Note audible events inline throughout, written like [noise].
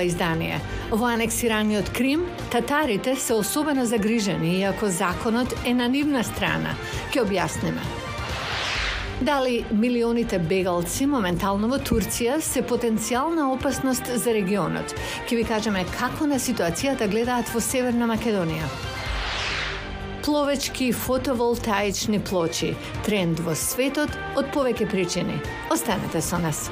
ова издание. Во анексираниот Крим, татарите се особено загрижени, иако законот е на нивна страна. Ке објасниме. Дали милионите бегалци моментално во Турција се потенцијална опасност за регионот? Ке ви кажеме како на ситуацијата гледаат во Северна Македонија. Пловечки фотоволтаични плочи, тренд во светот од повеќе причини. Останете со нас.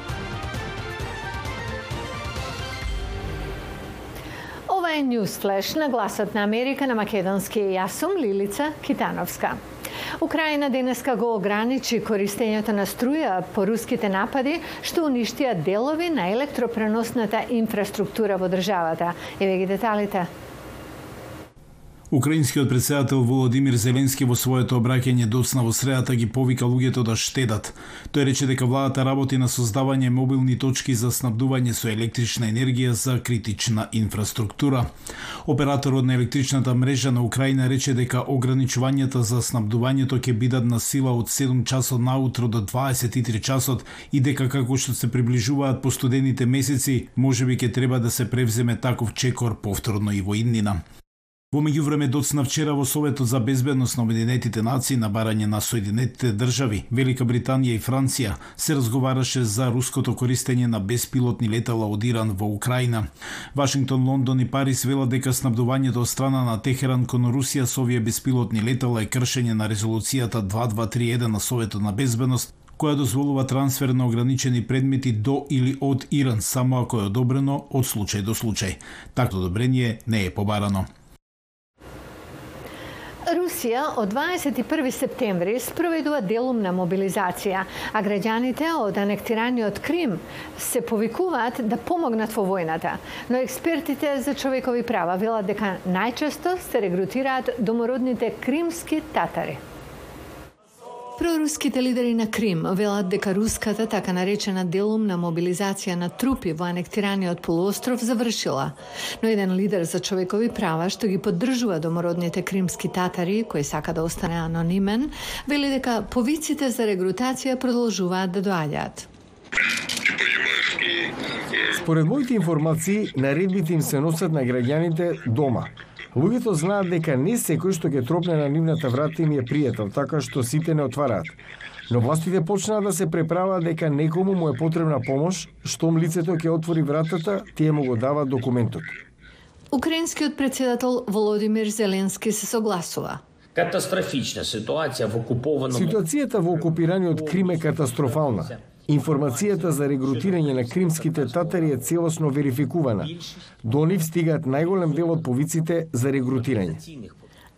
Ова е Newsflash на гласот на Америка на македонски. Јас сум Лилица Китановска. Украина денеска го ограничи користењето на струја по руските напади, што уништија делови на електропреносната инфраструктура во државата. Еве ги деталите. Украинскиот председател Володимир Зеленски во своето обраќање доцна во средата ги повика луѓето да штедат. Тој рече дека владата работи на создавање мобилни точки за снабдување со електрична енергија за критична инфраструктура. Операторот на електричната мрежа на Украина рече дека ограничувањата за снабдувањето ќе бидат на сила од 7 часот наутро до 23 часот и дека како што се приближуваат постудените месеци, можеби ќе треба да се превземе таков чекор повторно и во иднина. Во меѓувреме доцна вчера во Советот за безбедност на Обединетите нации на барање на Соединетите држави, Велика Британија и Франција се разговараше за руското користење на беспилотни летала од Иран во Украина. Вашингтон, Лондон и Париз велат дека снабдувањето од страна на Техеран кон Русија со овие беспилотни летала е кршење на резолуцијата 2231 на Советот на безбедност која дозволува трансфер на ограничени предмети до или од Иран само ако е одобрено од случај до случај. Такво одобрение не е побарано. Русија од 21 септември спроведува делумна мобилизација, а граѓаните од анектираниот Крим се повикуваат да помогнат во војната. Но експертите за човекови права велат дека најчесто се регрутираат домородните кримски татари. Проруските лидери на Крим велат дека руската така наречена делумна мобилизација на трупи во анектираниот полуостров завршила. Но еден лидер за човекови права што ги поддржува домородните кримски татари, кој сака да остане анонимен, вели дека повиците за регрутација продолжуваат да доаѓаат. Според моите информации, наредбите им се носат на граѓаните дома, Луѓето знаат дека не секој што ќе тропне на нивната врата им е пријател, така што сите не отвараат. Но властите почнаа да се преправаат дека некому му е потребна помош, штом лицето ќе отвори вратата, тие му го даваат документот. Украинскиот председател Володимир Зеленски се согласува. Катастрофична ситуација во окупованом Ситуацијата во окупираниот Крим е катастрофална. Информацијата за регрутирање на кримските татари е целосно верификувана. До нив стигаат најголем дел од повиците за регрутирање.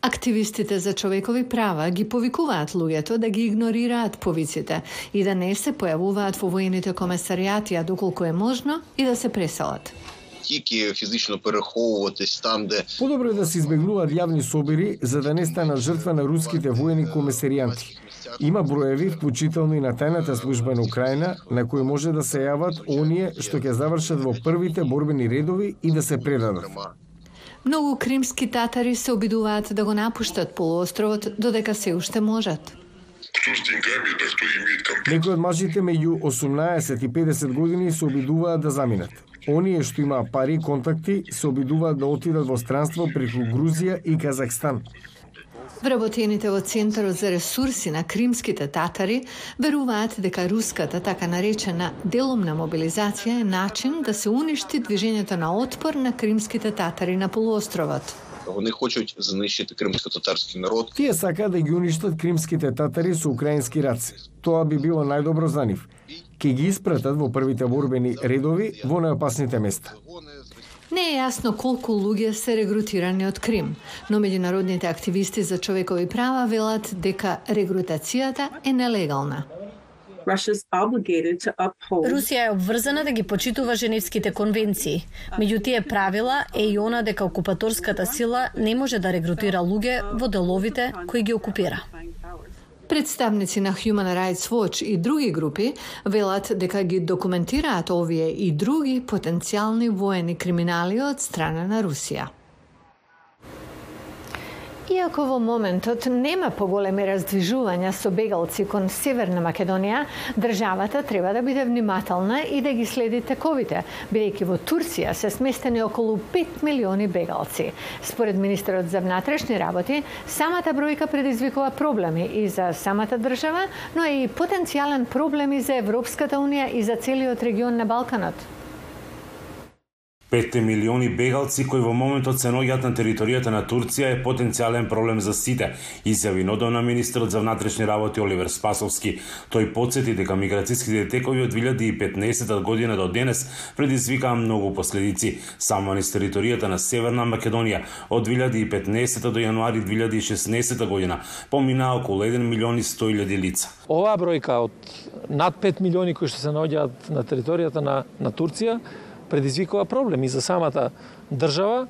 Активистите за човекови права ги повикуваат луѓето да ги игнорираат повиците и да не се појавуваат во воените комесаријати, а доколку е можно и да се преселат. Тільки фізично переховуватись там, де Подобро е да се избегнуваат јавни собири за да не станат жртва на руските воени комесаријанти. [laughs] Има броеви, вклучително и на тајната служба на Украина, на кои може да се јават оние што ќе завршат во првите борбени редови и да се предадат. Многу кримски татари се обидуваат да го напуштат полуостровот додека се уште можат. Некои од мажите меѓу 18 и 50 години се обидуваат да заминат. Оние што имаат пари и контакти се обидуваат да отидат во странство преку Грузија и Казахстан. Вработените во Центарот за ресурси на кримските татари веруваат дека руската така наречена делумна мобилизација е начин да се уништи движењето на отпор на кримските татари на полуостровот. вони хочуть знищити кримсько-татарський народ. Тие сакаат да ги уништат кримските татари со украински раци. Тоа би било најдобро за нив. Ке ги испратат во првите борбени редови во најопасните места. Не е јасно колку луѓе се регрутирани од Крим, но меѓународните активисти за човекови права велат дека регрутацијата е нелегална. Русија е обврзана да ги почитува Женевските конвенции. Меѓу тие правила е и она дека окупаторската сила не може да регрутира луѓе во деловите кои ги окупира. Представници на Human Rights Watch и други групи велат дека ги документираат овие и други потенцијални воени криминали од страна на Русија. Иако во моментот нема поголеми раздвижувања со бегалци кон Северна Македонија, државата треба да биде внимателна и да ги следи тековите, бидејќи во Турција се сместени околу 5 милиони бегалци. Според министерот за внатрешни работи, самата бројка предизвикува проблеми и за самата држава, но и потенцијален проблем и за Европската унија и за целиот регион на Балканот. Петте милиони бегалци кои во моментот се наоѓаат на територијата на Турција е потенцијален проблем за сите, изјави нодовна министерот за внатрешни работи Оливер Спасовски. Тој подсети дека миграцијските текови од 2015 година до денес предизвикаа многу последици. Само низ територијата на Северна Македонија од 2015 до јануари 2016 година поминаа околу 1 милион и 100 илјади лица. Оваа бројка од над 5 милиони кои што се наоѓаат на територијата на, на Турција предизвикува проблеми за самата држава,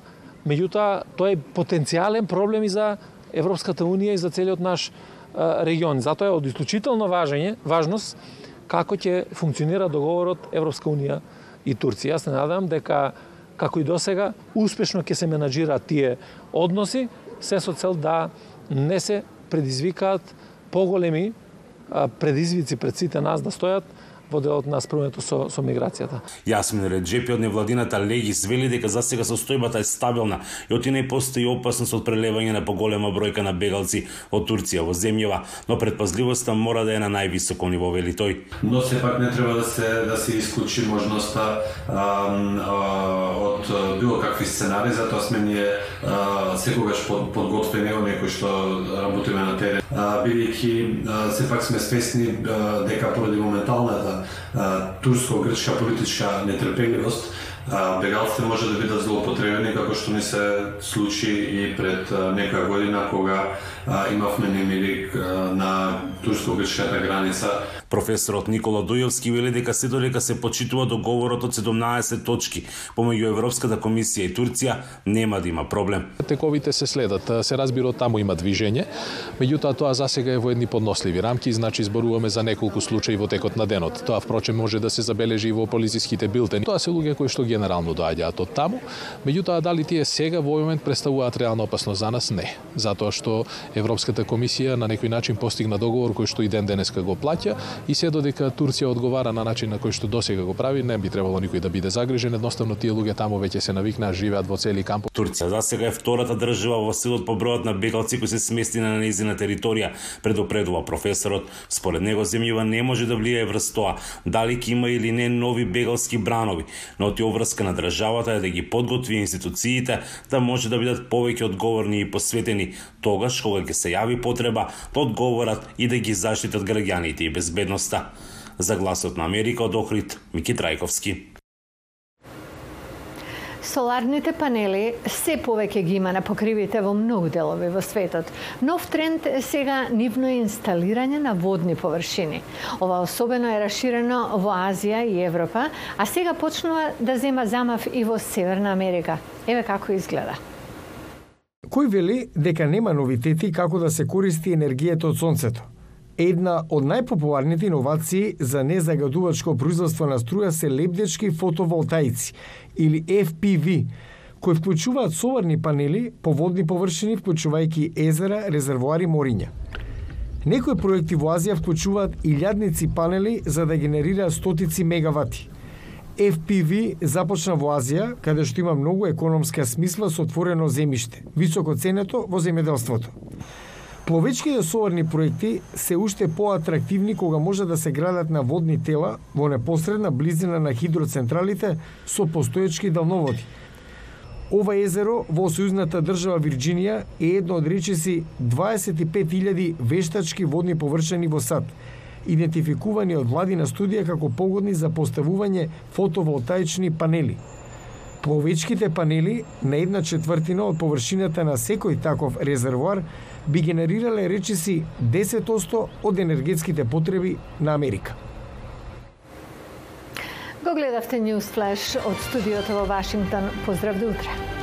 меѓутоа тоа е потенцијален проблем и за Европската унија и за целиот наш регион. Затоа е од исклучително важење, важност како ќе функционира договорот Европска унија и Турција. Јас се надам дека како и досега успешно ќе се менаџираат тие односи, се со цел да не се предизвикаат поголеми предизвици пред сите нас да стојат во делот на спроването со, со миграцијата. Јасмин Реджепи од невладината Легис вели дека за сега состојбата е стабилна и оти не постои опасност од прелевање на поголема бројка на бегалци од Турција во земјава, но предпазливоста мора да е на највисоко ниво, вели тој. Но сепак не треба да се да се исклучи можноста а, а, од било какви сценари, затоа сме ние а, секогаш под, подготвени во некој што работиме на терен. Бидејќи сепак сме свесни а, дека поради моменталната турско-грчка политичка нетрпеливост, бегалците може да бидат злоупотребени како што ни се случи и пред некоја година кога имавме немирик на турско-грчката граница Професорот Никола Дујовски вели дека се додека се почитува договорот од 17 точки помеѓу Европската комисија и Турција, нема да има проблем. Тековите се следат, се разбира таму има движење, меѓутоа тоа засега е во едни подносливи рамки, значи зборуваме за неколку случаи во текот на денот. Тоа впрочем може да се забележи и во полициските билтени. Тоа се луѓе кои што генерално доаѓаат од таму, меѓутоа дали тие сега во момент представуваат реална опасност за нас? Не. Затоа што Европската комисија на некој начин постигна договор кој што и ден денеска го плаќа и се додека Турција одговара на начин на кој што досега го прави, не би требало никој да биде загрижен, едноставно тие луѓе таму веќе се навикнаа, живеат во цели кампо. Турција за сега е втората држава во силот по бројот на бегалци кои се сместени на нејзина територија, предупредува професорот. Според него земјава не може да влијае врз тоа дали ќе има или не нови бегалски бранови, но ти врска на државата е да ги подготви институциите да може да бидат повеќе одговорни и посветени тогаш кога ќе се јави потреба да одговорат и да ги заштитат граѓаните и безбедност безбедноста. За гласот на Америка од Охрид, Мики Трајковски. Соларните панели се повеќе ги има на покривите во многу делови во светот. Нов тренд е сега нивно инсталирање на водни површини. Ова особено е расширено во Азија и Европа, а сега почнува да зема замав и во Северна Америка. Еве како изгледа. Кој вели дека нема новитети како да се користи енергијата од сонцето? Една од најпопуларните иновации за незагадувачко производство на струја се лебдечки фотоволтаици или FPV, кои вклучуваат соларни панели по водни површини, вклучувајќи езера, резервоари, мориња. Некои проекти во Азија вклучуваат и илјадници панели за да генерираат стотици мегавати. FPV започна во Азија, каде што има многу економска смисла со отворено земјиште, високо ценето во земјоделството. Пловечките соларни проекти се уште поатрактивни кога може да се градат на водни тела во непосредна близина на хидроцентралите со постоечки далноводи. Ова езеро во сојузната држава Вирџинија е едно од речиси 25.000 вештачки водни површини во сад, идентификувани од владина студија како погодни за поставување фотоволтаични панели. Пловечките панели на една четвртина од површината на секој таков резервоар би генерирале речиси 10% од енергетските потреби на Америка. Го гледавте Newsflash од студиото во Вашингтон. Поздрав до утре.